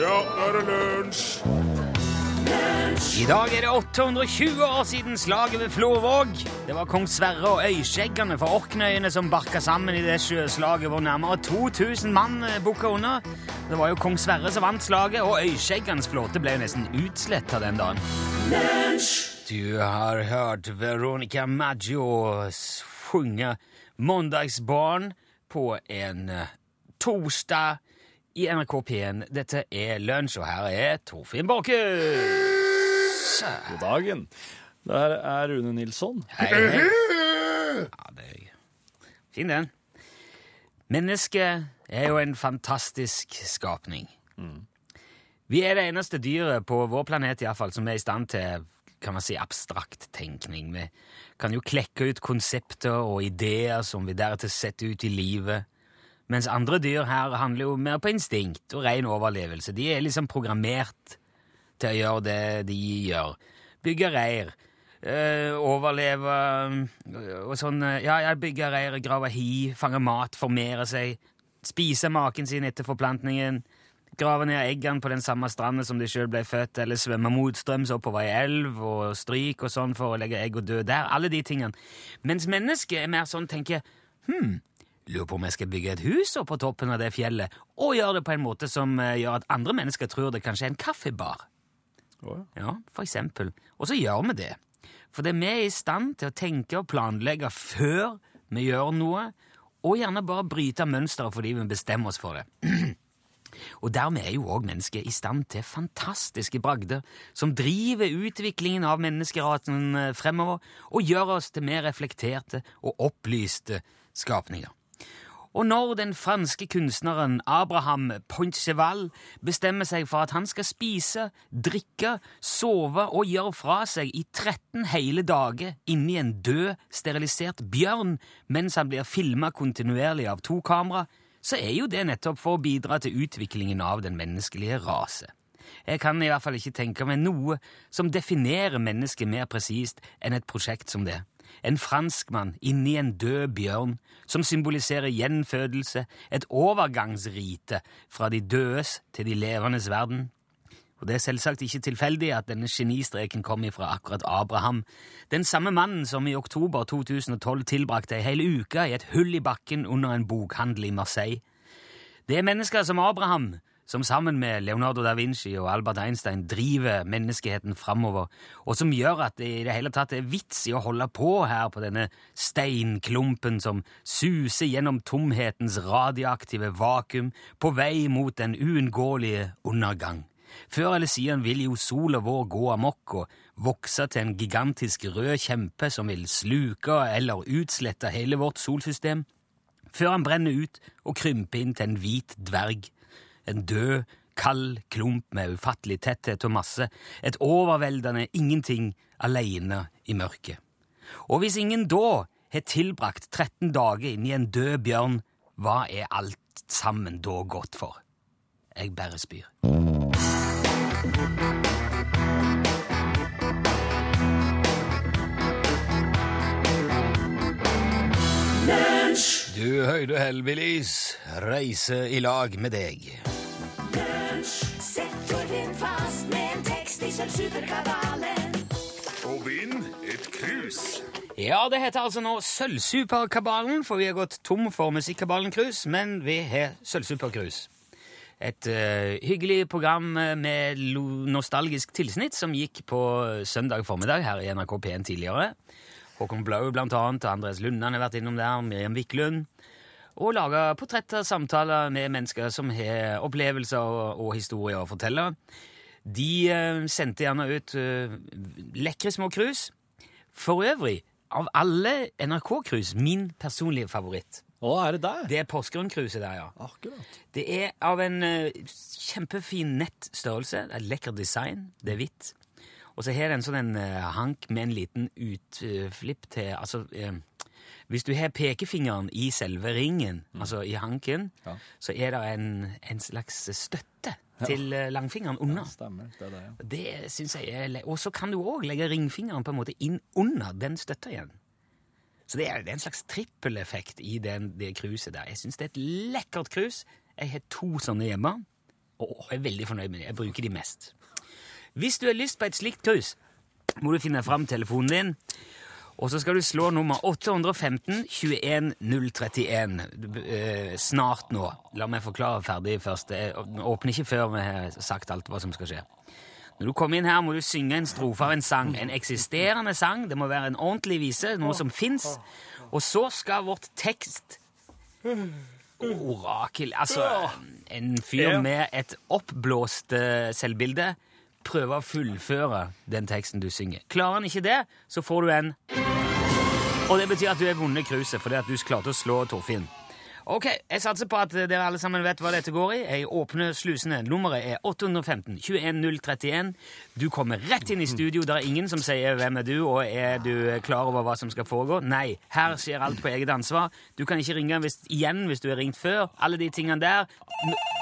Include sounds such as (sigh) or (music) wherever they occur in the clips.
Ja, nå er det lunsj! I dag er det 820 år siden slaget ved Florvåg. Det var kong Sverre og øyskjeggene fra Orknøyene som barka sammen i det sjøslaget hvor nærmere 2000 mann eh, bukka under. Det var jo kong Sverre som vant slaget, og øyskjeggenes flåte ble jo nesten utsletta den dagen. Du har hørt Veronica Maggio synge 'Mandagsbarn' på en eh, torsdag i NRK P1. Dette er Lunsj, og her er Torfinn Borchhus. God dagen. Det her er Rune Nilsson. Hei, hei. Ja, det er fin den. Mennesket er jo en fantastisk skapning. Vi er det eneste dyret på vår planet i hvert fall, som er i stand til kan man si, abstrakt tenkning. Vi kan jo klekke ut konsepter og ideer som vi deretter setter ut i livet. Mens andre dyr her handler jo mer på instinkt og ren overlevelse. De er liksom programmert til å gjøre det de gjør. Bygge reir, øh, overleve øh, og sånn øh, Ja, ja, bygge reir, grave hi, fange mat, formere seg, spise maken sin etter forplantningen, grave ned eggene på den samme stranda som de sjøl ble født, eller svømme motstrøms oppover ei elv og stryk og sånn for å legge egg og dø der. Alle de tingene. Mens mennesket er mer sånn, tenker hm, Lurer på om jeg skal bygge et hus oppå toppen av det fjellet, og gjøre det på en måte som eh, gjør at andre mennesker tror det kanskje er en kaffebar. Oh. ja. Ja, for eksempel. Og så gjør vi det. For det er vi i stand til å tenke og planlegge før vi gjør noe, og gjerne bare bryte mønsteret fordi vi bestemmer oss for det. (clears throat) Og dermed er jo òg mennesket i stand til fantastiske bragder som driver utviklingen av menneskerasen eh, fremover og gjør oss til mer reflekterte og opplyste skapninger. Og når den franske kunstneren Abraham Poincheval bestemmer seg for at han skal spise, drikke, sove og gjøre fra seg i 13 hele dager inni en død, sterilisert bjørn mens han blir filma kontinuerlig av to kamera, så er jo det nettopp for å bidra til utviklingen av den menneskelige rase. Jeg kan i hvert fall ikke tenke meg noe som definerer mennesket mer presist enn et prosjekt som det. En franskmann inni en død bjørn som symboliserer gjenfødelse, et overgangsrite fra de dødes til de levendes verden. Og det er selvsagt ikke tilfeldig at denne genistreken kom ifra akkurat Abraham, den samme mannen som i oktober 2012 tilbrakte ei hel uke i et hull i bakken under en bokhandel i Marseille. Det er mennesker som Abraham som sammen med Leonardo da Vinci og Albert Einstein driver menneskeheten framover, og som gjør at det i det hele tatt er vits i å holde på her på denne steinklumpen som suser gjennom tomhetens radioaktive vakuum på vei mot den uunngåelige undergang. Før eller siden vil jo sola vår gå amok og vokse til en gigantisk rød kjempe som vil sluke eller utslette hele vårt solsystem, før han brenner ut og krymper inn til en hvit dverg. En død, kald klump med ufattelig tetthet og masse, et overveldende ingenting alene i mørket. Og hvis ingen da har tilbrakt 13 dager inni en død bjørn, hva er alt sammen da godt for? Jeg bare spyr. Du høyde Hellbillies reise i lag med deg. Og vinn et krus. Ja, det heter altså nå Sølvsuperkabalen, for vi har gått tom for Musikkabalen-krus, men vi har Sølvsuperkrus. Et uh, hyggelig program eh, med lo- nostalgisk tilsnitt som gikk på søndag formiddag her i NRK P1 tidligere. Håkon Blau blant annet, Andres Lundan har vært innom der, Miriam Wiklund. Og laga portretter, samtaler med mennesker som har opplevelser og, og historier å fortelle. De eh, sendte gjerne ut eh, lekre små krus. For øvrig, av alle NRK-krus, min personlige favoritt. Å, er det der? Det er Porsgrunn-kruset der, ja. Akkurat. Det er av en eh, kjempefin nett størrelse. Det er et lekkert design. Det er hvitt. Og så har den en sånn en, eh, hank med en liten utflipp til Altså eh, Hvis du har pekefingeren i selve ringen, altså i hanken, Ja. så er det en, en slags støtte til eh, langfingeren under. Stemmer. Det det, ja. Det synes jeg er Og så kan du òg legge ringfingeren på en måte inn under den støtta igjen. Så det er, det er en slags trippeleffekt i den, det kruset der. Jeg syns det er et lekkert krus. Jeg har to sånne hjemme. Og jeg er veldig fornøyd med det. Jeg bruker de mest. Hvis du har lyst på et slikt hus, må du finne fram telefonen din, og så skal du slå nummer 815 21 031 eh, snart nå. La meg forklare ferdig først. Jeg åpner ikke før vi har sagt alt hva som skal skje. Når du kommer inn her, må du synge en strofe av en sang. En eksisterende sang. Det må være en ordentlig vise, noe som fins. Og så skal vårt tekst Orakel Altså, en fyr med et oppblåst eh, selvbilde prøve å fullføre den teksten du synger. Klarer han ikke det, så får du en Og det betyr at du har vunnet cruiset fordi at du klarte å slå Torfinn. Ok, Jeg satser på at dere alle sammen vet hva dette går i. Jeg åpner slusene. Nummeret er 815 21031. Du kommer rett inn i studio. Det er ingen som sier 'Hvem er du?' og 'Er du klar over hva som skal foregå?' Nei, her skjer alt på eget ansvar. Du kan ikke ringe hvis, igjen hvis du har ringt før. Alle de tingene der.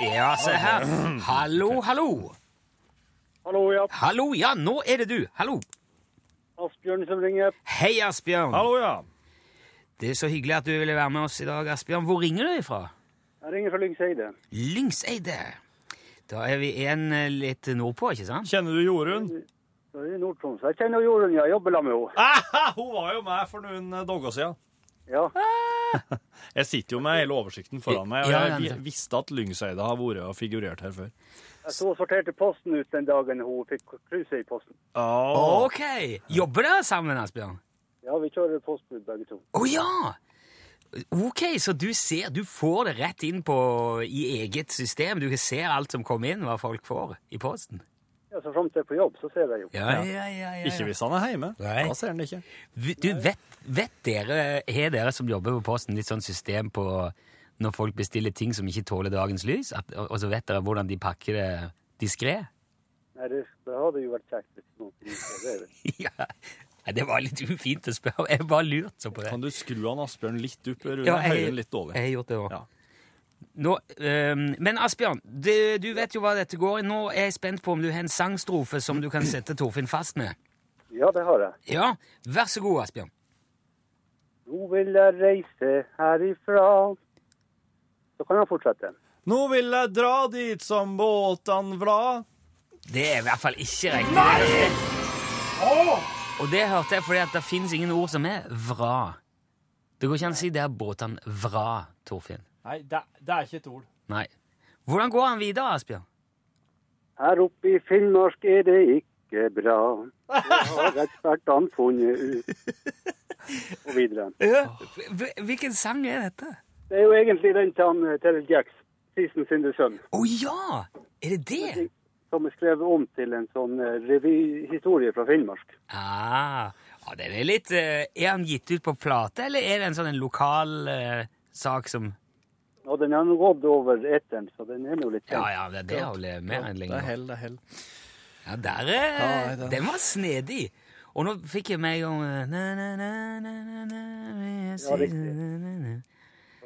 Ja, se her. Hallo, hallo. Hallo, ja. Hallo, ja, nå er det du. Hallo. Asbjørn som ringer. Hei, Asbjørn. Hallo, ja. Det er så hyggelig at du ville være med oss i dag, Asbjørn. Hvor ringer du ifra? Jeg ringer fra Lyngseide. Lyngseide. Da er vi en eh, litt nordpå, ikke sant? Kjenner du Jorunn? Nord-Troms. Jeg kjenner Jorunn, ja. Jobber sammen med henne. Hun var jo med for noen eh, dager siden. Ja. (laughs) Jeg sitter jo med hele oversikten foran meg, og jeg visste at Lyngseide har vært og figurert her før. Jeg sto og sorterte posten ut den dagen hun fikk kruset i posten. Oh. Ok! Jobber dere sammen, Asbjørn? Ja, vi kjører postbud begge to. Å ja! Ok, så du ser, du får det rett inn på, i eget system. Du ser alt som kommer inn, hva folk får i posten. Ja, Så fram til jeg er på jobb, så ser jeg jo. Ja, ja, ja, ja, Ikke hvis han er hjemme. Nei. Da ser han det ikke. Du, vet, vet dere, har dere som jobber på posten litt sånn system på når folk bestiller ting som ikke tåler dagens lys, at, og, og så vet dere hvordan de pakker det diskré? Nei, det, det hadde jo vært kjekt hvis noen kunne det. (laughs) ja. Det var litt ufint å spørre. Jeg bare lurte så på det. Kan du skru han Asbjørn litt opp? Rune? Ja, jeg jeg- litt over. Jeg har gjort det òg. Nå, øhm, men Asbjørn, du, du vet jo hva dette går i. Nå er jeg spent på om du har en sangstrofe som du kan sette Torfinn fast med. Ja, det har jeg. Ja, vær så god, Asbjørn. Nå vil jeg reise herifra. Så kan han fortsette. Nå vil jeg dra dit som båtan vla. Det er i hvert fall ikke riktig. Nei! Og det hørte jeg fordi at det fins ingen ord som er vra. Det går ikke an å si det er båtene vra, Torfinn. Nei, det, det er ikke et ord. Nei. Hvordan går han videre, Asbjørn? Her oppe i Finnmark er det ikke bra. Det har ekspertene funnet ut. Og videre. Hvil- Hvilken sang er dette? Det er jo egentlig den til han, eh, Terrell Jacks, Season sin Sun, Å ja! Er det det? som er skrevet om til en sånn eh, revyhistorie fra Finnmark. Ah, ja, den er litt eh, Er han gitt ut på plate, eller er det en sånn en lokal eh, sak som ja, den har nå gått over eteren, så den er jo litt Ja, kjent. ja, det, det har jo levd mer lenge. Det er hell, det er hell. Ja, der er Ja, det- Den var snedig. Og nå fikk jeg meg om eh, jeg Ja, riktig.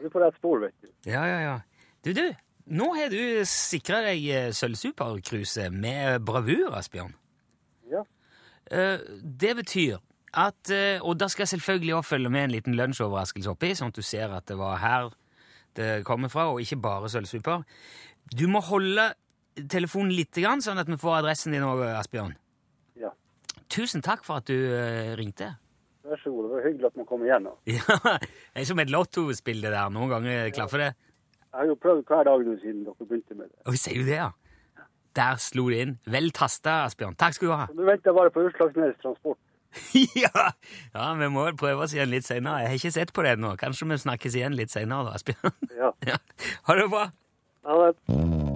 Du får på spor, vet du. Ja, ja, ja. Du, du. Nå har du sikra deg eh, sølvsuperkruse med bravur, Asbjørn. Ja. Eh, Det betyr at eh, Og da skal jeg selvfølgelig også følge med en liten lunsjoverraskelse oppi, sånn at du ser at det var her det kommer fra, og ikke bare sølvsuper. Du må holde telefonen litt, grann, sånn at vi får adressen din òg, Asbjørn. ja. Tusen takk for at du ringte. Vær så god. Det var hyggelig at man kom igjen. nå. Ja, Det er som et lottospill, det der. Noen ganger klaffer det. Jeg har jo prøvd hver dag nå siden dere begynte med det. Oi, sier du det, ja? Der slo det inn. Vel tasta, Asbjørn. Takk skal du ha. Så Nå venter jeg bare på Utslagsnes Transport. (laughs) ja. ja, vi må vel prøve oss igjen litt seinere. Jeg har ikke sett på det ennå. Kanskje vi snakkes igjen litt seinere, Asbjørn. Ja. (laughs) ja. Ha det bra. Ha det.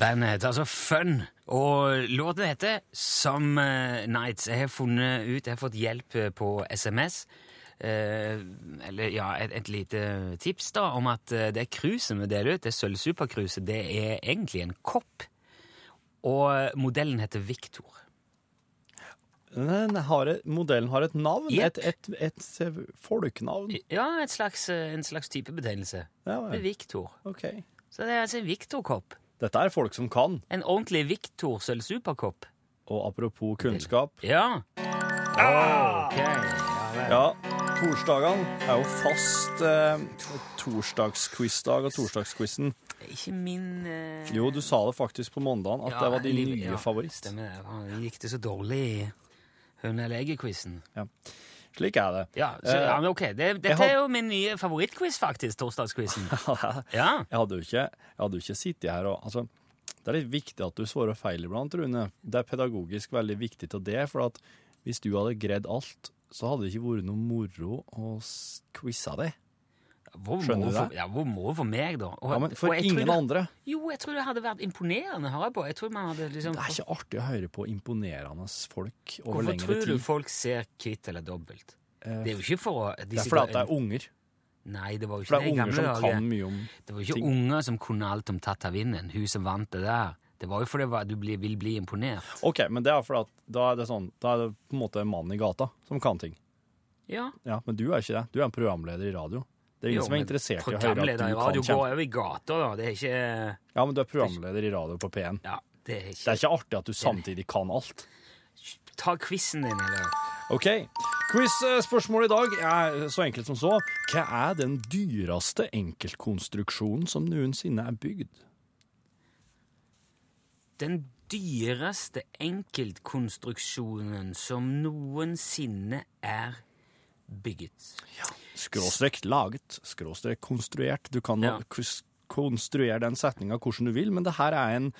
Bandet heter altså Fun, og låten heter Some Nights. Jeg har funnet ut, jeg har fått hjelp eh, på SMS, eh, eller ja, et, et lite tips da, om at eh, det cruiset vi deler ut, det sølvsupercruiset, det er egentlig en kopp. Og eh, modellen heter Victor. Har et, modellen har et navn. Yep. Et, et, et folkenavn. Ja, slags, eh, en slags type betegnelse. Ja, er. Victor. ok. Så det er altså en Victor-kopp. Dette er folk som kan. En ordentlig Victor sølvsuperkopp. Og apropos kunnskap Ja. Ok. Ja, torsdagene er jo fast eh, torsdagsquizdag, og torsdagsquizen ikke min eh, Jo, du sa det faktisk på mandagen, at ja, det var din nye ja, favoritt. Stemmer det. Gikk det så dårlig i eller egget-quizen? Slik er det. Ja, så, Eh, ja, men ok. Det, dette had- er jo min nye favorittquiz, faktisk. Torsdagsquizen. (laughs) Ja. Jeg hadde jo ikke, hadde ikke sittet her og altså, Det er litt viktig at du svarer feil iblant, Rune. Det er pedagogisk veldig viktig til det, for hvis du hadde greid alt, så hadde det ikke vært noe moro å quize deg. Hvor Skjønner må du for, det? ja, hvor må for meg, da? Og, Ja, men for ingen det, andre. Jo, jeg tror det hadde vært imponerende å høre på. Jeg tror man hadde liksom Det er ikke artig å høre på imponerende folk over Hvorfor lengre tror du folk ser kvitt eller dobbelt? Eh, Det er jo ikke for å Det er fordi det er unger. Nei, det var jo ikke det det er unger som dager. kan mye om Det var jo ikke ting. unger som kunne alt om tatt av vinden. Hun som vant det der. Det var jo fordi du blir, vil bli imponert. OK, men det er fordi at da er det sånn Da er det på en måte en mann i gata som kan ting. Ja. Ja, Men du er ikke det. Du er en programleder i radio. Det er ingen Jo, som er interessert i å høre at du kan radio kjempe. går jo i gata, da. Det er ikke Ja, men du er programleder i radio på P1. Ja, det er Det ikke er ikke artig at du samtidig kan alt. Ta quizen din, eller OK. Quiz-spørsmålet i dag er så enkelt som så. Hva er den dyreste enkeltkonstruksjonen som noensinne er bygd? Den dyreste enkeltkonstruksjonen som noensinne er bygget. Skråstrek laget, skråstrek konstruert. Du kan Ja. konstruere den setninga hvordan du vil, men det her er en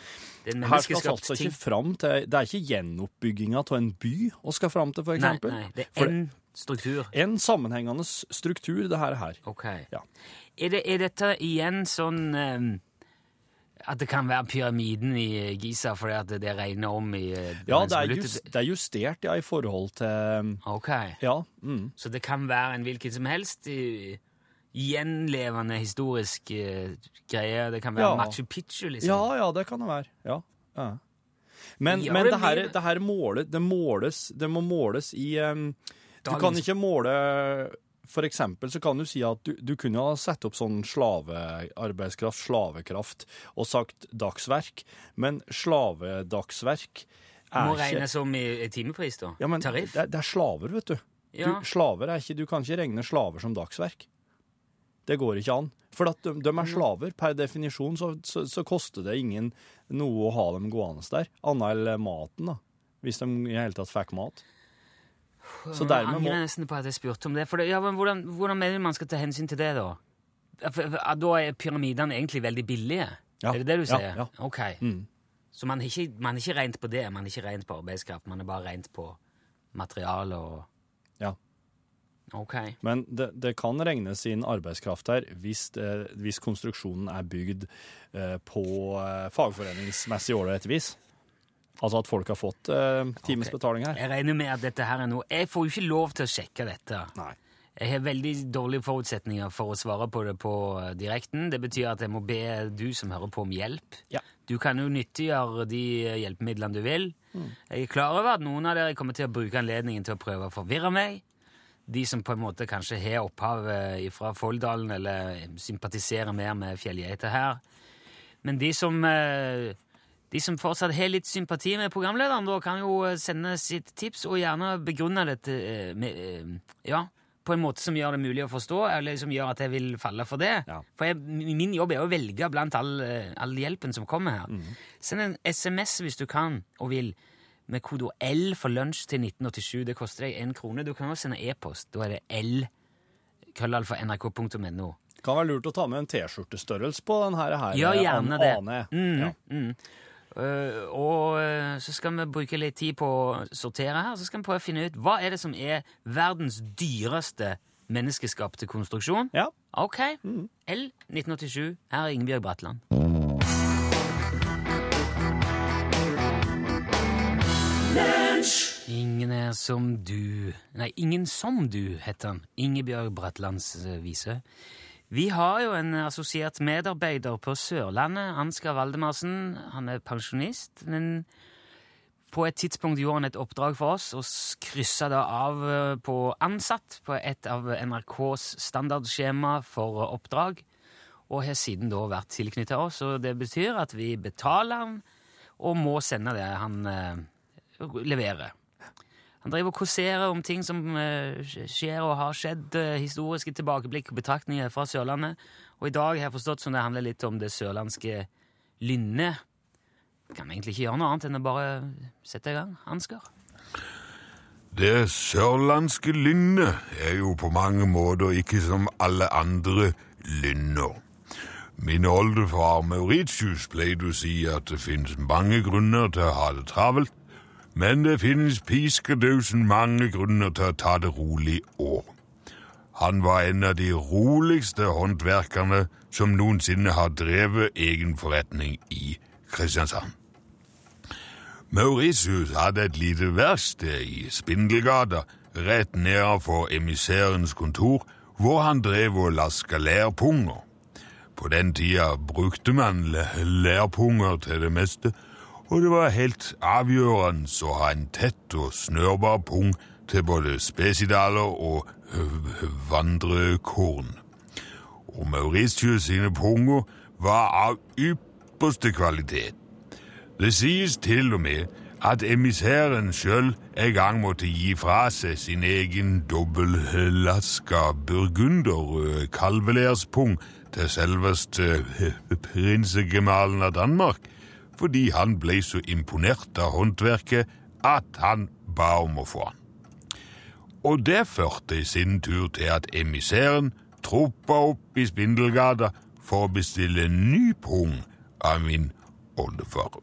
Det er Her skal vi altså ikke fram til Det er ikke gjenoppbygginga av en by vi skal fram til, for eksempel. nei, det er en struktur. en sammenhengende struktur, det her. her. Ok. Ja. Er, det, er dette igjen sånn eh, at det kan være pyramiden i Giza fordi at det regner om i eh, Ja, det er, just, det er justert ja, i forhold til Ok. Ja. Mm. Så det kan være en hvilken som helst i, gjenlevende historisk uh, greie. Det kan være Ja. Machu Picchu, liksom. Ja, ja, det kan det være. Ja. ja. Men, men det det, her, det her måle, det måles Det må måles i um, Du kan ikke måle For eksempel så kan du si at du, du kunne ha satt opp sånn slavearbeidskraft, slavekraft, og sagt dagsverk, men slavedagsverk er Må regne regnes om i, timepris, da. ja, men Tariff. Det, det er slaver, vet du. Ja. du. Slaver er ikke Du kan ikke regne slaver som dagsverk. Det går ikke an. For de, de Mm. er slaver. Per definisjon så, så, så koster det ingen noe å ha dem gående der, annet enn maten, da. Hvis de i det hele tatt fikk mat. Så Jeg dermed må angrer nesten på at jeg spurte om det. For det, ja, men hvordan, hvordan mener man skal ta hensyn til det, da? For, for, da er pyramidene egentlig veldig billige? Ja. Er det det du sier? ja. ja. Ok. Mm. Så man er, ikke, man er ikke rent på det, man er ikke rent på arbeidskraft, man er bare rent på materiale og Ja. Ok. Men det, det kan regnes inn arbeidskraft her hvis, det, hvis konstruksjonen er bygd eh, på eh, fagforeningsmessig ålreit vis. Altså at folk har fått eh, times okay. betaling her. Jeg regner med at dette her er noe Jeg får jo ikke lov til å sjekke dette. Nei. Jeg har veldig dårlige forutsetninger for å svare på det på eh, direkten. Det betyr at jeg må be du som hører på om hjelp. Ja. Du kan jo nyttiggjøre de eh, hjelpemidlene du vil. Jeg er klar over at noen av dere kommer til å bruke anledningen til å prøve å forvirre meg. De som på en måte kanskje har opphav fra Folldalen eller sympatiserer mer med fjellgeiter her. Men de som, eh, de som fortsatt har litt sympati med programlederen, da kan jo eh, sende sitt tips og gjerne begrunne dette eh, med, eh, ja, på en måte som gjør det mulig å forstå, eller som gjør at jeg vil falle for det. Ja. For jeg, min jobb er å velge blant all, all hjelpen som kommer her. Mm. Send en SMS hvis du kan og vil, med kodeord L for lunsj til 1987. Det koster deg én krone. Du kan også sende e-post. Da er det L, krøllalfa nrk.no. Kan være lurt å ta med en T-skjortestørrelse på denne her. Ja, gjerne det. Mm, Ja. mm. Eh, og eh, så skal vi bruke litt tid på å sortere her, så skal vi prøve å finne ut hva er det som er verdens dyreste menneskeskapte konstruksjon. Ja. Ok. L 1987. Her er Ingebjørg Bratland. Ingen er som du Nei, Ingen som du, heter han. Ingebjørg Bratlands eh, vise. Vi har jo en assosiert medarbeider på Sørlandet, Ansgar Valdemarsen. Han er pensjonist, men på et tidspunkt gjorde han et oppdrag for oss og kryssa da av eh, på ansatt på et av NRKs standardskjema for oppdrag, og har siden da vært tilknyttet oss. Og det betyr at vi betaler han og må sende det han eh, leverer. Han driver og kåserer om ting som eh, skjer og har skjedd, eh, historiske tilbakeblikk og betraktninger fra Sørlandet. Og i dag har jeg forstått som det handler litt om det sørlandske lynnet. Kan egentlig ikke gjøre noe annet enn å bare sette i gang, Ansgar? Det sørlandske lynnet er jo på mange måter ikke som alle andre lynner. Min oldefar Mauritius pleide å si at det finnes mange grunner til å ha det travelt, men det finnes piskedausen mange grunner til å ta det rolig òg. Han var en av de roligste håndverkerne som noensinne har drevet egen forretning i Kristiansand. Mauritius hadde et lite verksted i Spindelgata, rett nedenfor emissærens kontor, hvor han drev og laska lærpunger. På den tida brukte man lærpunger til det meste, og det var helt avgjørende å ha en tett og snørbar pung til både spesidaler og vandrekorn. Og Mauritius sine punger var av ypperste kvalitet. Det sies til og med at emissæren sjøl en gang måtte gi fra seg sin egen dobbeltlaska burgunder kalvelærspung til selveste (laughs) prinsegemalen av Danmark, fordi han ble så imponert av håndverket at han ba om å få han. Og det førte i sin tur til at emissæren troppa opp i Spindelgata for å bestille en ny pung av min oldefar.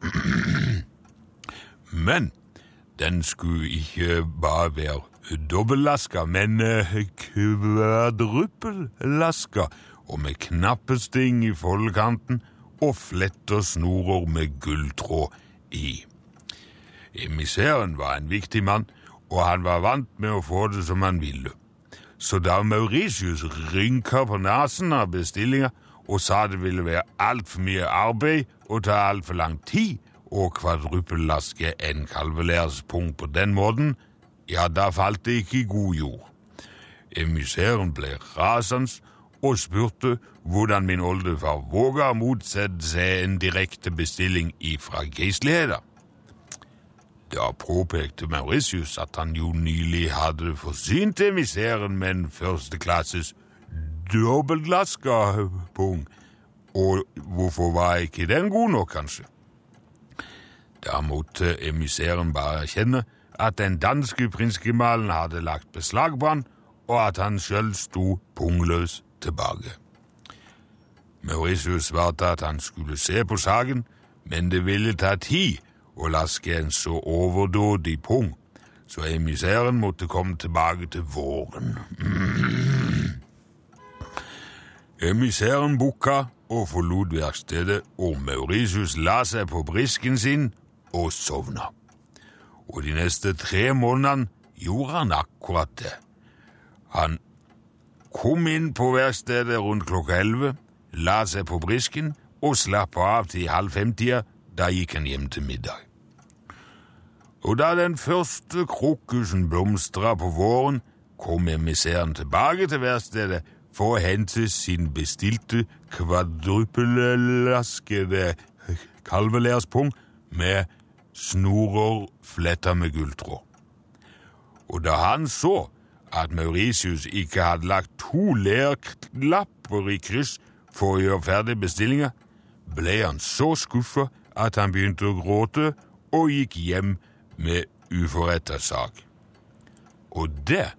(clears throat) Men den skulle ikke bare være dobbellaska, men kvadruppellaska kvadrupellaska, og med knappesting i foldekanten og fletter snorer med gulltråd i. Emissæren var en viktig mann, og han var vant med å få det som han ville. Så da Mauritius rynka på nesen av bestillinga og sa det ville være altfor mye arbeid og ta altfor lang tid å kvadrupellaske en kalvelærspung på den måten, ja, da falt det ikke i god jord. Emissæren ble rasende og spurte hvordan min oldefar våga å motsette seg en direkte bestilling ifra geistligheta. Da påpekte Mauritius at han jo nylig hadde forsynt emissæren med en førsteklasses dobbeltlaska pung, og hvorfor var ikke den god nok, kanskje? Da måtte emissæren bare erkjenne at den danske prinsgemalen hadde lagt beslag på han, og at han sjøl sto pungløs tilbake. Mauritius svarte at han skulle se på saken, men det ville ta tid å laske en så overdådig pung, så emissæren måtte komme tilbake til våren. (clears throat) Emissæren bukka og forlot verkstedet, og Mauritius la seg på brisken sin og sovna. Og de neste tre månedene gjorde han akkurat det. Han kom inn på verkstedet rundt klokka elleve, la seg på brisken og slapp av til halv fem-tida. Da gikk han hjem til middag. Og da den første krokusen blomstra på våren, kom emissæren tilbake til verkstedet for å hente sin bestilte kvadrupellaskede kalvelærspung med snorer fletta med gulltråd. Og da han så at Mauritius ikke hadde lagt to lærklapper i kryss for å gjøre ferdig bestillinga, ble han så skuffa at han begynte å gråte og gikk hjem med uforretta sak. Og det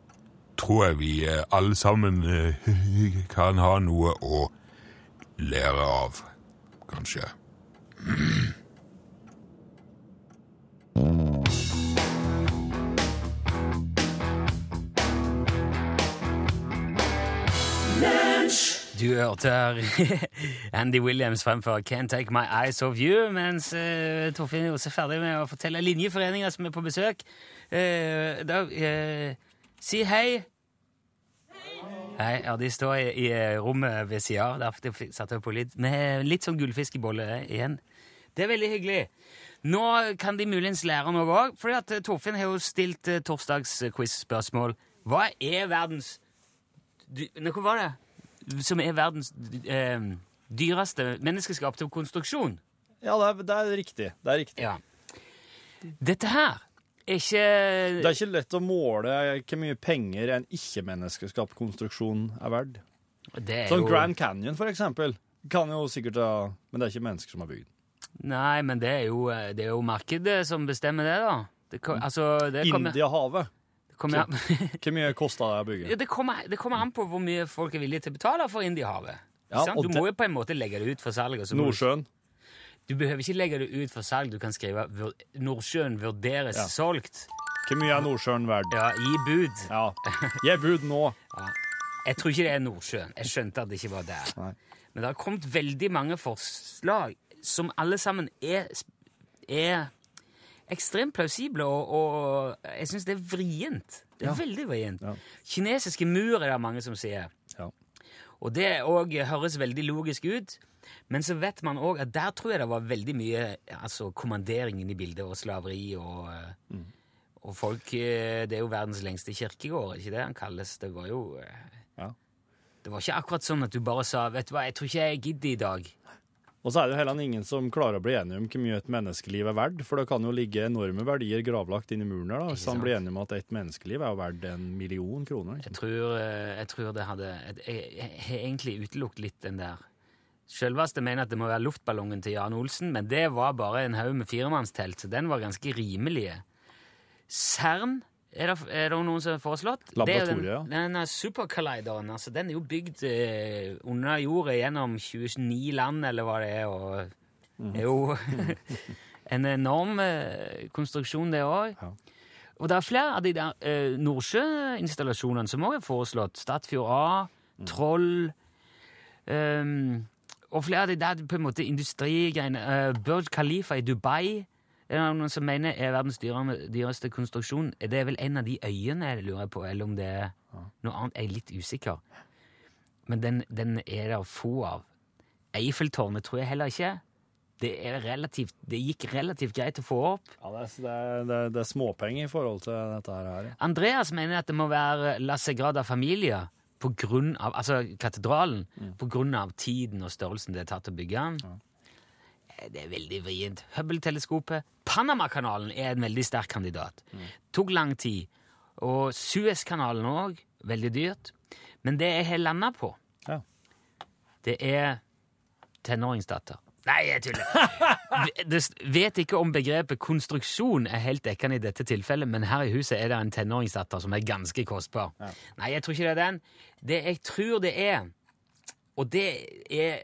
tror jeg vi eh, alle sammen eh, (laughs) kan ha noe å lære av, kanskje. (clears throat) Du hørte her (laughs) Andy Williams fremfor Can't Take My Eyes Off You, mens uh, Torfinn Jose er ferdig med å fortelle linjeforeninger som er på besøk. Uh, da, uh, si hei. Hei. Ja, de står i, i rommet ved sida av. Derfor satte jeg på litt, med litt sånn gullfiskebolle igjen. Det er veldig hyggelig. Nå kan de muligens lære noe òg, for Torfinn har jo stilt uh, torsdagsquiz-spørsmål. Hva er verdens du, Hva var det? Som er verdens eh, dyreste menneskeskapte konstruksjon? Ja, det er, det er riktig. Det er riktig. Ja. Dette her er ikke Det er ikke lett å måle hvor mye penger en ikke-menneskeskapt konstruksjon er verd. Som er jo Grand Canyon, for eksempel, kan jo sikkert ha Men det er ikke mennesker som har bygd. Nei, men det er jo, eh, det er jo markedet som bestemmer det, da. Det, altså, det kommer, Indiahavet. Det kommer an Hvor mye kosta det å Ja, bygge? det, kommer, det kommer an på hvor mye folk er villige til å betale for Indiehavet. Ja, du må jo på en måte legge det ut for salg. du- Nordsjøen. Du behøver ikke legge det ut for salg. Du kan skrive 'Nordsjøen vurderes Ja. solgt'. Hvor mye er Nordsjøen verdt? Ja, gi bud. Ja. Gi bud nå. Jeg tror ikke det er Nordsjøen. Jeg skjønte at det ikke var der. Nei. Men det har kommet veldig mange forslag som alle sammen er, er ekstremt plausible, og, og jeg syns det er vrient. Det er Ja. veldig vrient. Ja. Kinesiske mur er det mange som sier. Ja. Og det òg høres veldig logisk ut. Men så vet man òg at der tror jeg det var veldig mye altså, kommandering inne i bildet, og slaveri og mm. Og folk eh, Det er jo verdens lengste kirkegård, ikke det han kalles? Det var jo eh, Ja. Det var ikke akkurat sånn at du bare sa 'Vet du hva, jeg tror ikke jeg gidder i dag'. Og så er det jo heller ingen som klarer å bli enige om hvor mye et menneskeliv er verdt, for det kan jo ligge enorme verdier gravlagt inni muren der, da, hvis han blir enig om at et menneskeliv er jo verdt en million kroner. Jeg tror, eh, jeg tror det hadde jeg har egentlig utelukket litt den der Selveste mener at det må være luftballongen til Jan Olsen, men det var bare en haug med firemannstelt, så den var ganske rimelige. CERN er det, er det noen som har foreslått? Laboratoriet, ja. den, den er supercollideren, altså den er jo bygd eh, under jorda gjennom 29 land, eller hva det er, og det er jo (laughs) en enorm eh, konstruksjon, det òg. Ja. Og det er flere av de der eh, Nordsjøinstallasjonene som også er foreslått. Statfjord A, Troll um, Og flere av de der på en måte industrigreiene. Uh, Burj Khalifa i Dubai er det noen som mener er verdens dyreste konstruksjon. Det er vel en av de øyene jeg lurer på, eller om det er noe annet. Jeg er litt usikker. Men den, den er det få av. Eiffeltårnet tror jeg heller ikke. Det, er relativt, det gikk relativt greit å få opp. Ja, det er, det, er, det, er, er småpenger i forhold til dette her. Andreas mener at det må være La Sagrada Familia på grunn av, altså katedralen, på grunn av tiden og størrelsen det er tatt å bygge den. Eh, Det er veldig vrient. Hubble-teleskopet. Panamakanalen er en veldig sterk kandidat. Tok lang tid. Og Suezkanalen òg. Veldig dyrt. Men det jeg har landa på, Ja. det er tenåringsdatter. Nei, jeg tuller. (laughs) Vet ikke om begrepet konstruksjon er helt dekkende i dette tilfellet, men her i huset er det en tenåringsdatter som er ganske kostbar. Nei, jeg tror ikke det er den. Det jeg tror det er, og det er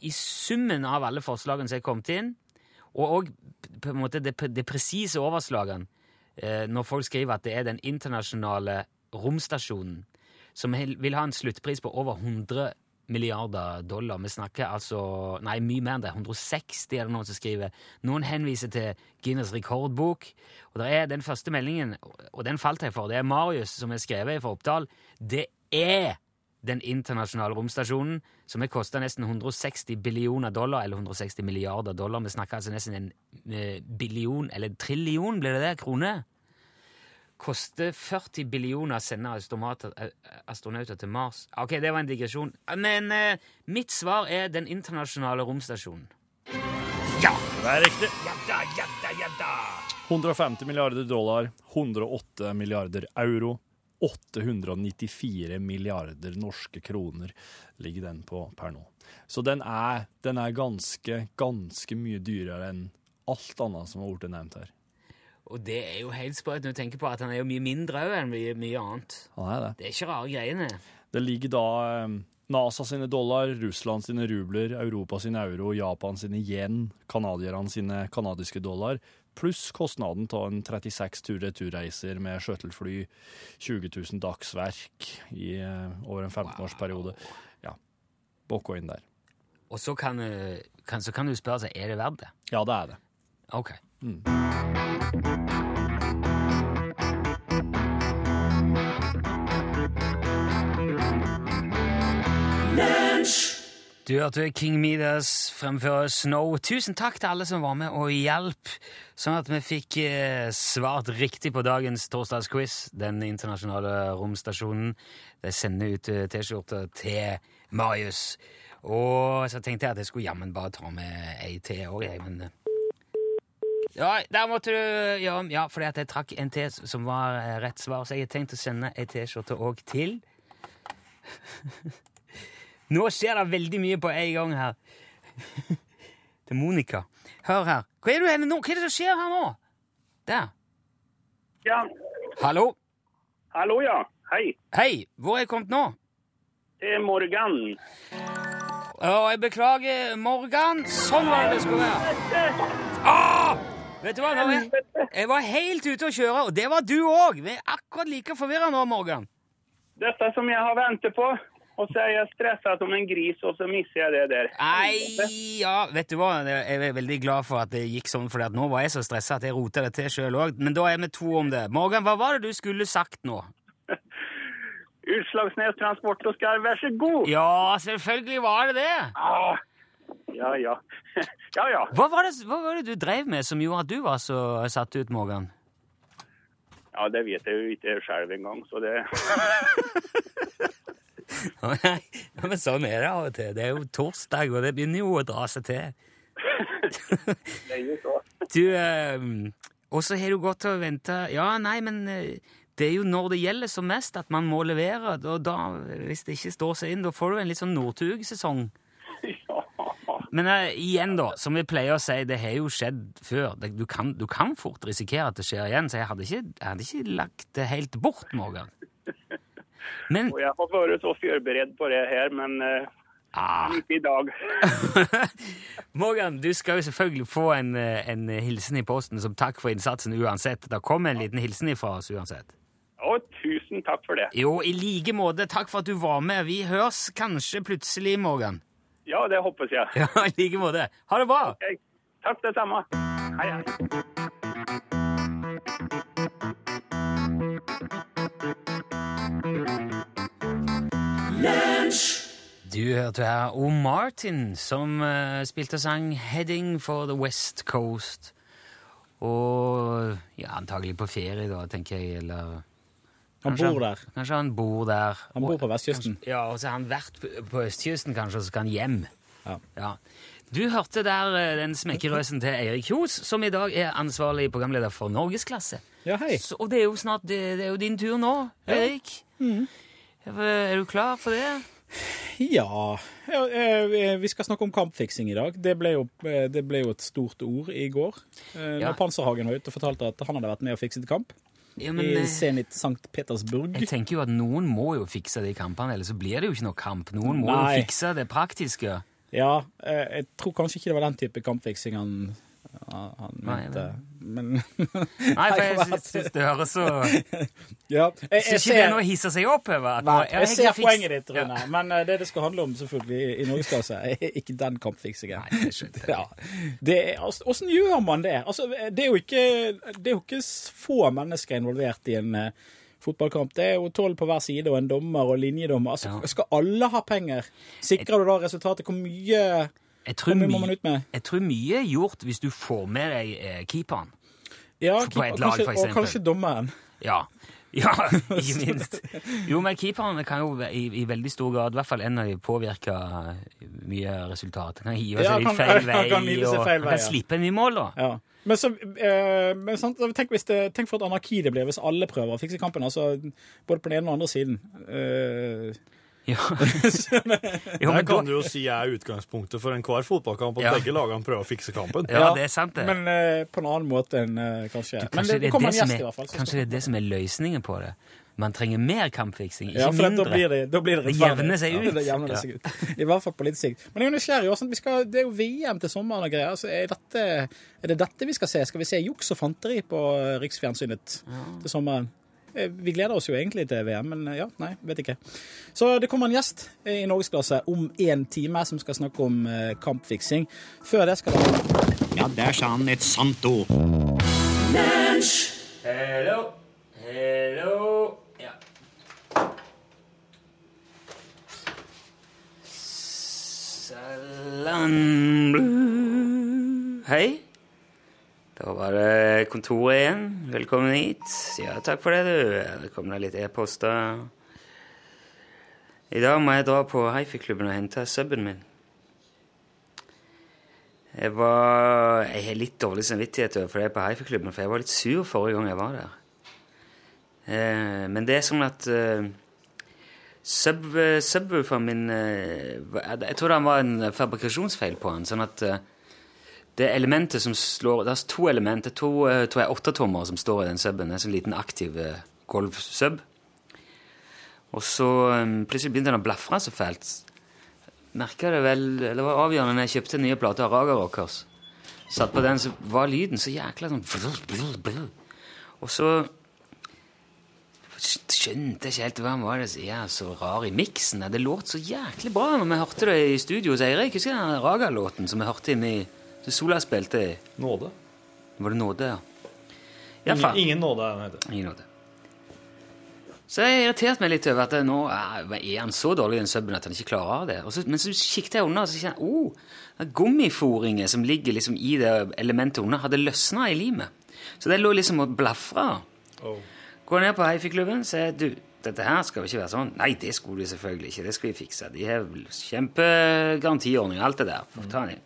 i summen av alle forslagene som er kommet inn, og òg det, det presise overslagene, eh, når folk skriver at det er den internasjonale romstasjonen, som vil ha en sluttpris på over 100 milliarder dollar. Vi snakker altså Nei, mye mer enn det. 160 er det noen som skriver. Noen henviser til Guinness rekordbok. Og det er den første meldingen, og den falt jeg for. Det er Marius som har skrevet fra Oppdal. Det er den internasjonale romstasjonen, som har kosta nesten 160 billioner dollar, eller 160 milliarder dollar. Vi snakker altså nesten en eh, billion, eller trillion, blir det det, kroner? Koster 40 billioner å sende eh, astronauter til Mars. Ok, det var en digresjon. Men eh, mitt svar er den internasjonale romstasjonen. Ja! Det er riktig. Ja da, ja da, ja da! 150 milliarder dollar, 108 milliarder euro, 894 milliarder norske kroner ligger den på per nå. Så den er, den er ganske, ganske mye dyrere enn alt annet som har blitt nevnt her. Og det er jo helt sprøtt når du tenker på at han er jo mye mindre òg enn mye, mye annet. Han er det. Det er ikke rare greiene. Det ligger da eh, NASA sine dollar, Russland sine rubler, Europa sine euro, Japan sine yen, canadierne sine kanadiske dollar, pluss kostnaden av en 36 tur-retur-reiser med skjøtelfly, 20 000 dagsverk i, eh, over en 15-årsperiode. Ja, bokka inn der. Og så kan, eh, kan, så kan du spørre seg er det verdt det. Ja, det er det. Ok. Du hørte King Midas fremføre Snow. Tusen takk til alle som var med og hjalp, sånn at vi fikk eh, svart riktig på dagens torsdagsquiz. Den internasjonale romstasjonen. De sender ut eh, T-skjorter til Marius. Og så tenkte jeg at jeg skulle jammen bare ta med ei til òg, jeg, men eh, Ja, der måtte du Ja, ja fordi at jeg trakk en til som var eh, rett svar, så jeg har tenkt å sende ei T-skjorte òg til. (laughs) Nå skjer det veldig mye på en gang her. (laughs) Er Monica. Hør her. Hva er, du henne nå? Hva er det som skjer her nå? Der. Ja, Hallo? hallo ja. Hei. Hei, hvor er jeg kommet nå? Det er Morgan. Å, jeg beklager, Morgan. Sånn var det det skulle være. Ah! Vet du hva? Jeg, jeg var helt ute å kjøre, og det var du òg. Vi er akkurat like forvirra nå, Morgan. Dette som jeg har ventet på. Og så er jeg stresset som en gris, og så misser jeg det der. Nei, ja, vet du hva? Jeg er veldig glad for at det gikk sånn, for nå var jeg så stressa at jeg rota det til sjøl òg. Men da er vi to om det. Morgan, hva var det du skulle sagt nå? (laughs) Utslagsnes Transport og Skarv, vær så god. Ja, selvfølgelig var det det. Ah, ja, ja. (laughs) ja, ja. Hva var, det, hva var det du drev med som gjorde at du var så satt ut, Morgan? Ja, det vet jeg jo ikke selv engang, så det (laughs) ja, men sånn er det av og til. Det er jo torsdag, og det begynner jo å dra seg til. (laughs) Det jo så. Du, eh, og så har du gått og venta Ja, nei, men eh, det er jo når det gjelder som mest at man må levere. Og da, hvis det ikke står seg inn, da får du en litt sånn Northug-sesong. Men eh, igjen, da, som vi pleier å si, det har jo skjedd før. Du, kan, du kan fort risikere at det skjer igjen, så jeg hadde ikke, jeg hadde ikke lagt det helt bort, Morgan. Men Og jeg har vært så forberedt på det her, men uh, ah, ikke i dag. (laughs) Morgan, du skal jo selvfølgelig få en, eh, en hilsen i posten som takk for innsatsen uansett. Det kom en liten hilsen ifra oss uansett. Ja, tusen takk for det. Jo, i like måte. Takk for at du var med. Vi høres kanskje plutselig, Morgan. Ja, det håper jeg. (laughs) Ja, i like måte. Ha det bra! Ok, Takk det samme. Hei, hei. Du hørte her O. Martin, som uh, spilte og sang 'Heading for the West Coast'. Og ja, antagelig på ferie, da, tenker jeg, eller Han Kanskje bor der. Kanskje han bor der. Han bor på vestkysten. Ja, og så har han vært på- på østkysten, kanskje, og så skal han hjem. Ja. Du hørte der uh, den smekkerøsen til Eirik Kjos, som i dag er ansvarlig programleder for Norgesklasse. Ja, hei. Så, og det er jo snart det, det er jo din tur nå, Eirik. Mm. Er du klar for det? Ja, eh, Vi skal snakke om kampfiksing i dag. Det ble jo, eh, det ble jo et stort ord i går. eh, Ja. Når Panserhagen var ute og fortalte at han hadde vært med og fikset kamp Ja, men, i Zenit St. Petersburg. jeg tenker jo at noen må jo fikse de kampene, ellers så blir det jo ikke noe kamp. Noen må Nei. jo fikse det praktiske. Ja, jeg tror kanskje ikke det var den type kampfiksing han, han mente. Nei. Men Nei, for (laughs) jeg syns syns det høres så ja, jeg, Syns jeg ikke det er noe å hisse seg opp over? nei, jeg ser fiks- poenget ditt, Ja. Rune. Men eh, det det skal handle om selvfølgelig i, norgesklasse, er ikke den kampfiksingen. Nei, det. (laughs) Ja. Det er, altså, gjør man det? Altså, det, er jo ikke, det er jo ikke få mennesker involvert i en eh, fotballkamp. Det er jo tolv på hver side og en dommer og linjedommer. Altså, Ja. Skal alle ha penger? Sikrer du da resultatet? Hvor mye, Jeg tror, mye jeg tror mye er gjort hvis du får med deg eh, keeperen. Ja, på et keeper- lag, kanskje, for og kanskje dommeren. Ja. (laughs) Ja, (laughs) ikke minst. Jo, men keeperen kan jo i, i veldig stor grad, i hvert fall en av de påvirker mye resultat. Han kan hive Ja, litt feil (laughs) vei, kan og feil vei, kan ja. slippe en i mål, da. Ja. Men, så, eh, men sant, tenk, det, tenk for et anarki det blir hvis alle prøver å fikse kampen. Altså, både på den ene og den andre siden. Eh, Ja. (laughs) (laughs) jo, Det men kan du jo si jeg er utgangspunktet for enhver fotballkamp, at Ja. begge lagene prøver å fikse kampen. ja, det er sant, det. Men eh, på en annen måte enn eh, kanskje. Du, kanskje det, det, det kommer er det, en som er, i er, hvert fall. kanskje det er det som er løsningen på det. Man trenger mer kampfiksing, ikke ja, for da blir det, da blir det Det jevner seg Ja, ut. det jevner Ja. seg ut. I hvert fall på litt sikt. Men jeg er nysgjerrig. også, skal, det er jo VM til sommeren og greier. så er, dette, er det dette vi skal se? Skal vi se juks og fanteri på riksfjernsynet Riksfjernsynet til sommeren? Eh, Vi gleder oss jo egentlig til VM, men eh, ja, nei, vet ikke. Så det kommer en gjest i Norgesklasse om en time som skal snakke om eh, kampfiksing. Før det skal det Ja, der sa han et sant ord. Hello, hello ja. Salam. Hei. Da var det kontoret igjen. Velkommen hit. Ja, takk for det, du. Det kom da litt e-poster. I dag må jeg dra på hifi-klubben og hente suben min. Jeg var Jeg har litt dårlig samvittighet for det på hifi-klubben, for jeg var litt sur forrige gang jeg var der. Eh, men det er sånn at eh, eh, subwooferen min Jeg tror det var en fabrikasjonsfeil på den. Sånn at det elementet som slår Det er to elementer, to eh, tror jeg, åttetommer som står i den suben. En sånn liten aktiv eh, golfsub. Og så eh, plutselig begynte den å blafre så fælt. Merka det vel Det var avgjørende når jeg kjøpte nye plater av Raga Rockers. Satt på den, så var lyden så jækla sånn brr, brr, brr. Og så skjønte ikke helt hva han var det som er så rar i miksen. Det låt så jæklig bra når vi hørte det i studio hos Eirik. Husker du den Raga-låten som vi hørte inni som Sola spilte i? Nåde. Var det Nåde, ja? Ingen, ingen nåde er den heter. Ingen nåde. Så jeg irriterte meg litt over at nå er han så dårlig i den subben at han ikke klarer det. Så, men så kikket jeg under og så kjente jeg oh, er gummiforinger som ligger liksom i det elementet under, hadde løsna i limet. Så det lå liksom og blafra. Oh. Går ned på hifi-klubben og sier du, dette her skal jo ikke være sånn. Nei, det skulle du selvfølgelig ikke. Det skal vi fikse. De har kjempegarantiordning og alt det der. Får ta den inn.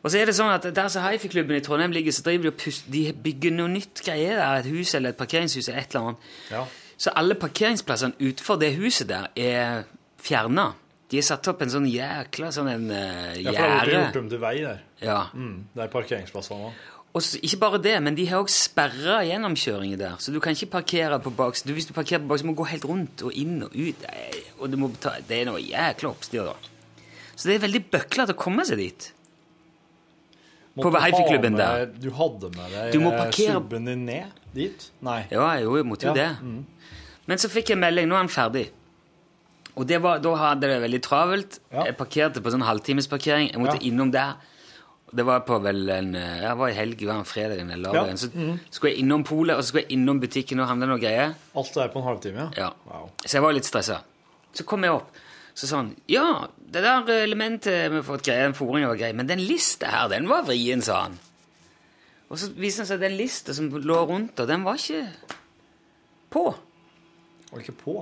Og så er det sånn at Der som hifi-klubben i Trondheim ligger, så driver de og puster, de bygger noe nytt greier der. Et hus eller et parkeringshus eller et eller annet. Ja. Så alle parkeringsplassene utenfor det huset der er fjerna. De har satt opp en sånn jækla sånn en uh, Ja, for det har blitt gjort om til vei der. Ja. Mm, det er parkeringsplassene òg. Og så, ikke bare det, men de har også sperra gjennomkjøringer der. Så du kan ikke parkere på baks. Du, hvis du parkerer på baks, må du gå helt rundt og inn og ut. Og du må betale. Det er noe jækla oppstyr, da. Så det er veldig bøklete å komme seg dit. På hifi-klubben der. Du hadde med deg eh, subben din ned dit? Nei. Ja, jo, jeg måtte jo Ja, det. Men så fikk jeg melding. Nå er han ferdig. Og det var, da hadde det veldig travelt. Ja. Jeg parkerte på sånn halvtimesparkering. Jeg måtte Ja. innom der. Det var på vel en eh, Jeg var i helg, var en fredag eller lørdag. Ja. Så skulle jeg innom polet, og så skulle jeg innom butikken og handle noe greier. Alt er på en halvtime, ja? Ja. Wow. Så jeg var litt stressa. Så kom jeg opp. Så sa han ja, det der elementet har fått greie, en fôringen var grei, men den lista her, den var vrien, sa han. Og så viste det seg at den lista som lå rundt, og den var ikke på. Var ikke på?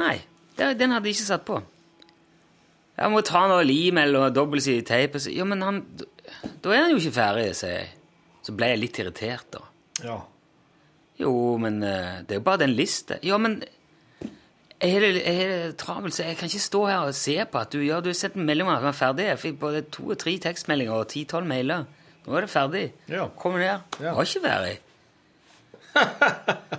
Nei, den hadde jeg ikke satt på. Jeg må ta noe lim eller dobbeltsidig teip. Ja, men han, da er han jo ikke ferdig, sier jeg. Så ble jeg litt irritert, da. Ja. Jo, men eh, det er jo bare den lista. Ja, men jeg har det- jeg har det travelt, så jeg kan ikke stå her og se på at du ja, du har sendt en melding om at den er ferdig. Jeg fikk både to og tre tekstmeldinger og ti-tolv mailer. Nå er det ferdig. Ja. Kom ned. Ja. Har ikke vært (laughs)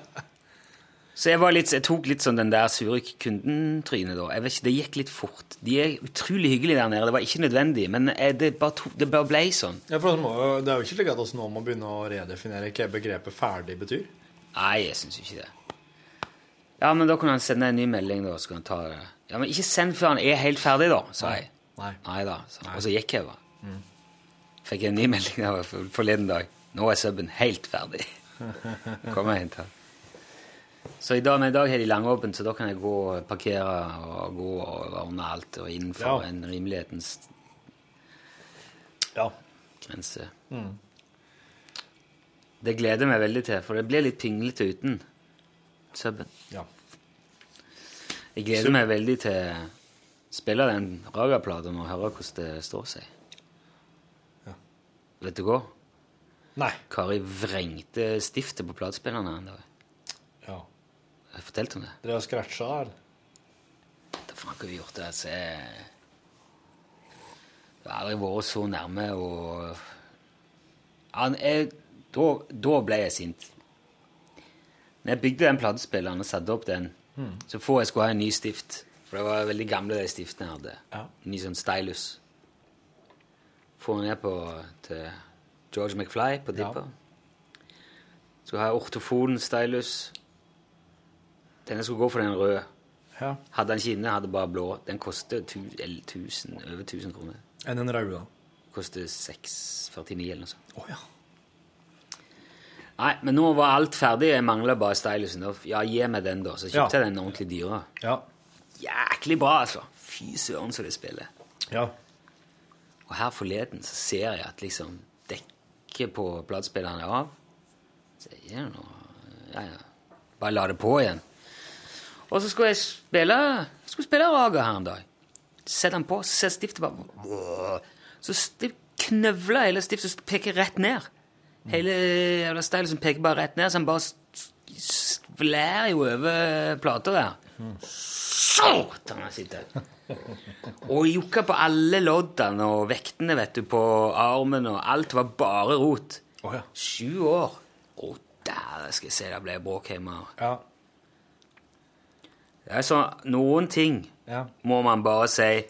så jeg, var litt, jeg tok litt sånn den der Surik-kunden-trynet, da. Jeg vet ikke, Det gikk litt fort. De er utrolig hyggelige der nede. Det var ikke nødvendig, men eh, det bare, to, det bare ble sånn. ja for det er jo ikke slik at vi nå må begynne å redefinere hva begrepet 'ferdig' betyr. Nei, jeg syns ikke det. Ja, men da kunne han sende en ny melding, da. Så kunne han ta det. Ja, men ikke send før han er helt ferdig, da, sa jeg. Nei. Nei da. han. Og så gikk jeg, da. Fikk jeg en ny melding der forleden dag. Nå er subben helt ferdig. (laughs) Kom jeg hent den. Så i dag, men i dag har de langåpent, så da kan jeg gå og parkere og gå og ordne alt og innenfor Ja. en rimelighetens Ja. grense. Det gleder jeg meg veldig til, for det blir litt pinglete uten subben. ja. Jeg gleder meg veldig til å spille den Raga-plata og høre hvordan det står seg. Ja. Vet du hva? Nei. Kari vrengte stiftet på platespillerne en dag. Ja. Har jeg fortalt om det? Dere har scratcha, eller? Da faen har vi gjort det. Altså, jeg... Det har aldri vært så nærme og Han er... da, da ble jeg sint. Når jeg bygde den platespilleren og satte opp den, så få jeg skulle ha en ny stift. For det var veldig gamle de stiftene jeg hadde. Ja. Ny sånn stylus. Får den ned på til George McFly på Ja. Dipper. Så har jeg ortofon stylus. Denne skulle gå for den røde. Ja. Hadde han ikke inne, hadde bare blå. Den koster tu- eller 1000, over 1000 kroner. Enn den rød, da? Koster 649 eller noe sånt. Å ja. Nei, men nå var alt ferdig. Jeg mangler bare stylusen. Ja, gi meg den, da. Så kjøpte Ja. jeg den ordentlig dyre. Ja. Jæklig bra, altså. Fy søren, så det spiller. Ja. Og her forleden så ser jeg at liksom dekket på platespilleren er av. Så jeg gjør noe Ja, ja. Bare la det på igjen. Og så skulle jeg spille jeg skulle spille Raga her en dag. Sett den på, så ser stiftet bare Så knøvler hele stiftet og peker rett ned. Hele jævla stylet peker bare rett ned, så han bare s- jo over plata der. Satan, jeg sitter. Og jokka på alle loddene og vektene vet du, på armen, og alt var bare rot. Oh, ja. Sju år. Å, der skal jeg se det ble bråk hjemme. Ja. Det er sånn, Noen ting Ja. må man bare si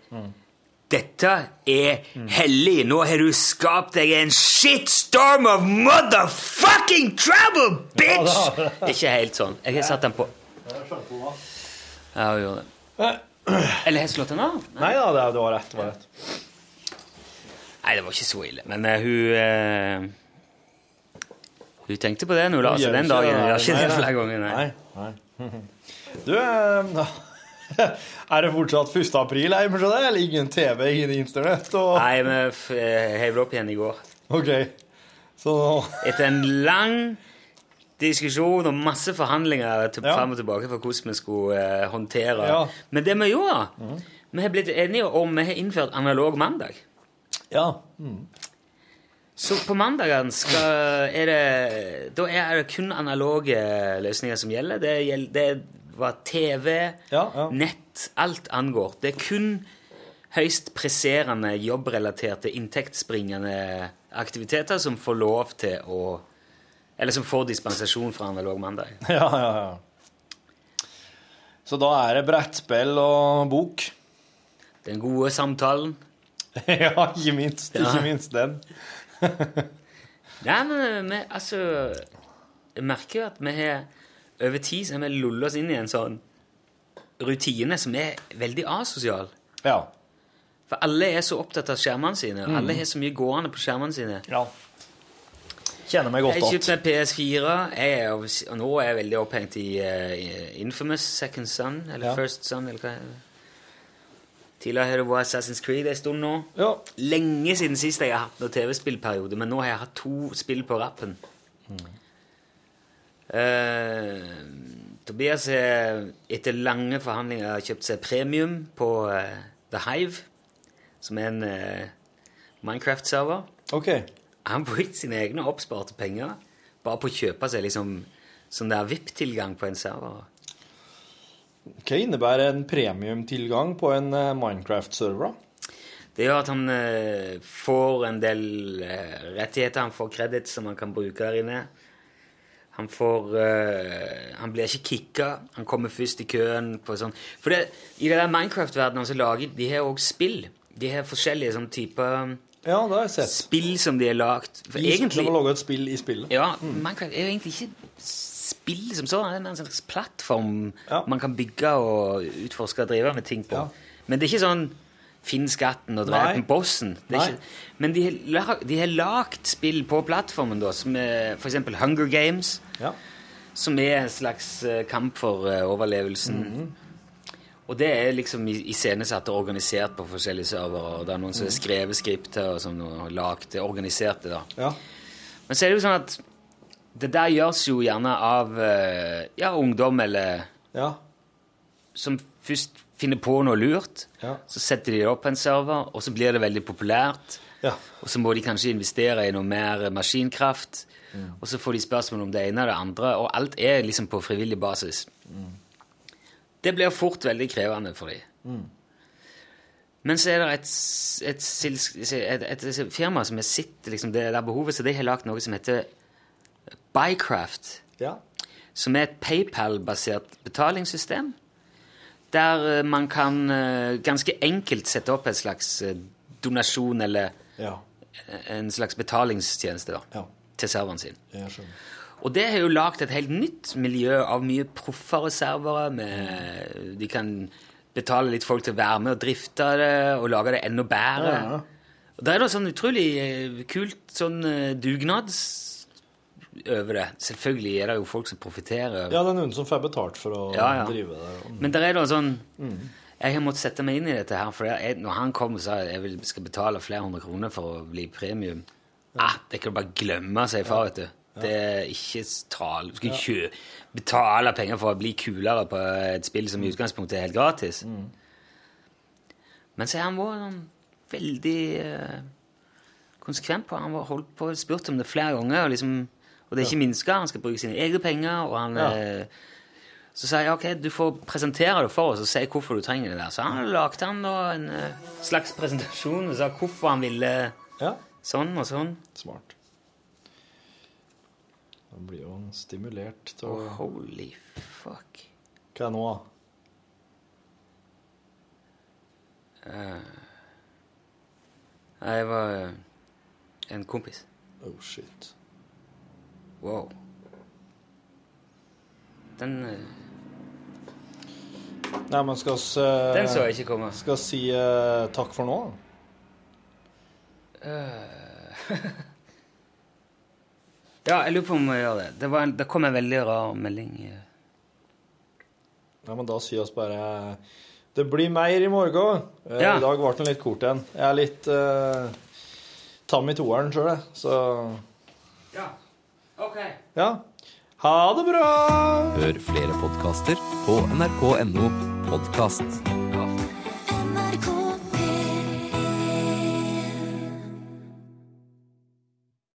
Dette er hellig. Nå har du skapt deg en shitstorm of motherfucking trouble, bitch! Ikke helt sånn. Jeg har satt den på. Ja, jeg gjorde det. Eller har jeg slått den av? Nei da, det, var rett. Det var rett. Nei, det var ikke så ille. Men uh, hun uh, Hun tenkte på det nå, altså, den dagen. Hun gjør ikke det flere ganger, nei. Nei. (laughs) Du, eh, (laughs) (laughs) er det fortsatt 1. april hjemme hos deg, eller ingen TV, ingen internett? Og... Nei, vi eh, heiv det opp igjen i går. OK. Så Etter en lang diskusjon og masse forhandlinger til, Ja. frem og tilbake for hvordan vi skulle uh, håndtere Ja. Men det vi gjorde Vi har blitt enige om Vi har innført analog mandag. Ja. Så på mandagene skal er det Da er det kun analoge løsninger som gjelder. Det, gjelder, det var TV, Ja, ja. nett, alt angår. Det er kun høyst presserende, jobbrelaterte, inntektsbringende aktiviteter som får lov til å Eller som får dispensasjon fra analog mandag. (laughs) ja, ja, ja. Så da er det brettspill og bok. Den gode samtalen. (laughs) ja, ikke minst. Ja. Ikke minst den. (laughs) Nei, men vi, altså Jeg merker jo at vi har over tid så har vi lullet oss inn i en sånn rutine som er veldig asosial. Ja. For alle er så opptatt av skjermene sine. og Alle har så mye gående på skjermene sine. ja. Kjenner meg godt Jeg har kjøpte igjen. meg PS4, jeg er, jo- og nå er jeg veldig opphengt i eh, Infamous Second Son, eller Ja. First Son, eller hva det er. Tidligere har det vært Assassin's Creed en stund nå. Ja. Lenge siden sist jeg har hatt noen TV-spillperiode, men nå har jeg hatt to spill på rappen. Eh, Tobias har etter lange forhandlinger kjøpt seg premium på eh, The Hive, som er en eh, Minecraft-server. OK. Han har brukt sine egne oppsparte penger bare på å kjøpe seg liksom sånn der VIP-tilgang på en server. Hva innebærer en premiumtilgang på en eh, Minecraft-server? da? Det gjør at han eh, får en del eh, rettigheter. Han får kreditt som han kan bruke der inne. Han får uh, Han blir ikke kicka. Han kommer først i køen på sånn For det, i det der Minecraft-verdenen som lager de har òg spill. De har forskjellige sånne typer Ja, det har jeg sett. spill som de har lagd. For De egentlig har laga et spill i spillet. Ja, Minecraft er jo egentlig ikke spill som sånn. Det er en slags plattform Ja. man kan bygge og utforske og drive med ting på. Ja. Men det er ikke sånn finn skatten og drep bossen. Ikke, men de har, de har lagt spill på plattformen, da, som eksempel Hunger Games, Ja. som er en slags eh, kamp for overlevelsen. overlevelsen. -hmm. Og det er liksom i- iscenesatt og organisert på forskjellige servere. og Det er noen som har skrevet skripter og som har lagd det, organisert det. da. ja. Men så er det jo sånn at det der gjøres jo gjerne av eh, ja, ungdom eller Ja. som først finner på noe lurt. Ja. Så setter de det opp på en server, og så blir det veldig populært. Ja. Og så må de kanskje investere i noe mer maskinkraft. Og så får de spørsmål om det ene og det andre, og alt er liksom på frivillig basis. Det blir fort veldig krevende for dem. Men så er det et, et, et, et, et firma som har sett liksom, det der behovet, så de har lagd noe som heter Bycraft ja. som er et PayPal-basert betalingssystem. Der eh, man kan eh, ganske enkelt sette opp en slags eh, donasjon eller Ja. en slags betalingstjeneste da, Ja. til serveren sin. Jeg skjønner. Og det har jo lagd et helt nytt miljø av mye proffere servere. Med, de kan betale litt folk til å være med og drifte det og lage det enda bedre. Ja, ja. Og Det er noe sånn utrolig eh, kult sånn eh, dugnads over det. Selvfølgelig er det jo folk som profitterer. Ja, det er noen som får betalt for å Ja, ja. drive det. Men det er noe sånn Mm. Jeg har måttet sette meg inn i dette her, for jeg, når han kom og sa jeg vil, skal betale flere hundre kroner for å bli premium ah, Det kan du bare glemme, sier far, vet du. Det er ikke tale. Du skal ikke betale penger for å bli kulere på et spill som i utgangspunktet er helt gratis. Mm. Men så er han vært sånn veldig eh, konsekvent på Han har holdt på spurt om det flere ganger. Og, liksom, og det er ikke minska. Han skal bruke sine egne penger. og han... Ja. eh, Så sa jeg ok, du får presentere det for oss og si hvorfor du trenger det der. Så han lagde han da en eh, slags presentasjon og sa hvorfor han ville Ja. sånn og sånn. Smart. Da blir jo han stimulert til å Holy fuck. Hva er nå, da? Nei, jeg var eh, en kompis. Oh, shit. Wow. Den, eh, Nei, men skal vi uh, den så jeg ikke komme. Skal vi si uh, takk for nå? (laughs) Ja, jeg lurer på om jeg gjør det. Det, var en, det kom en veldig rar melding. eh. Ja, men da sier oss bare Det blir mer i morgen. Eh, Ja. I dag ble den litt kort igjen. Jeg er litt uh, tam i toeren sjøl, jeg. Så Ja, ok. ja. Ha det bra! Hør flere podkaster på nrk.no podkast.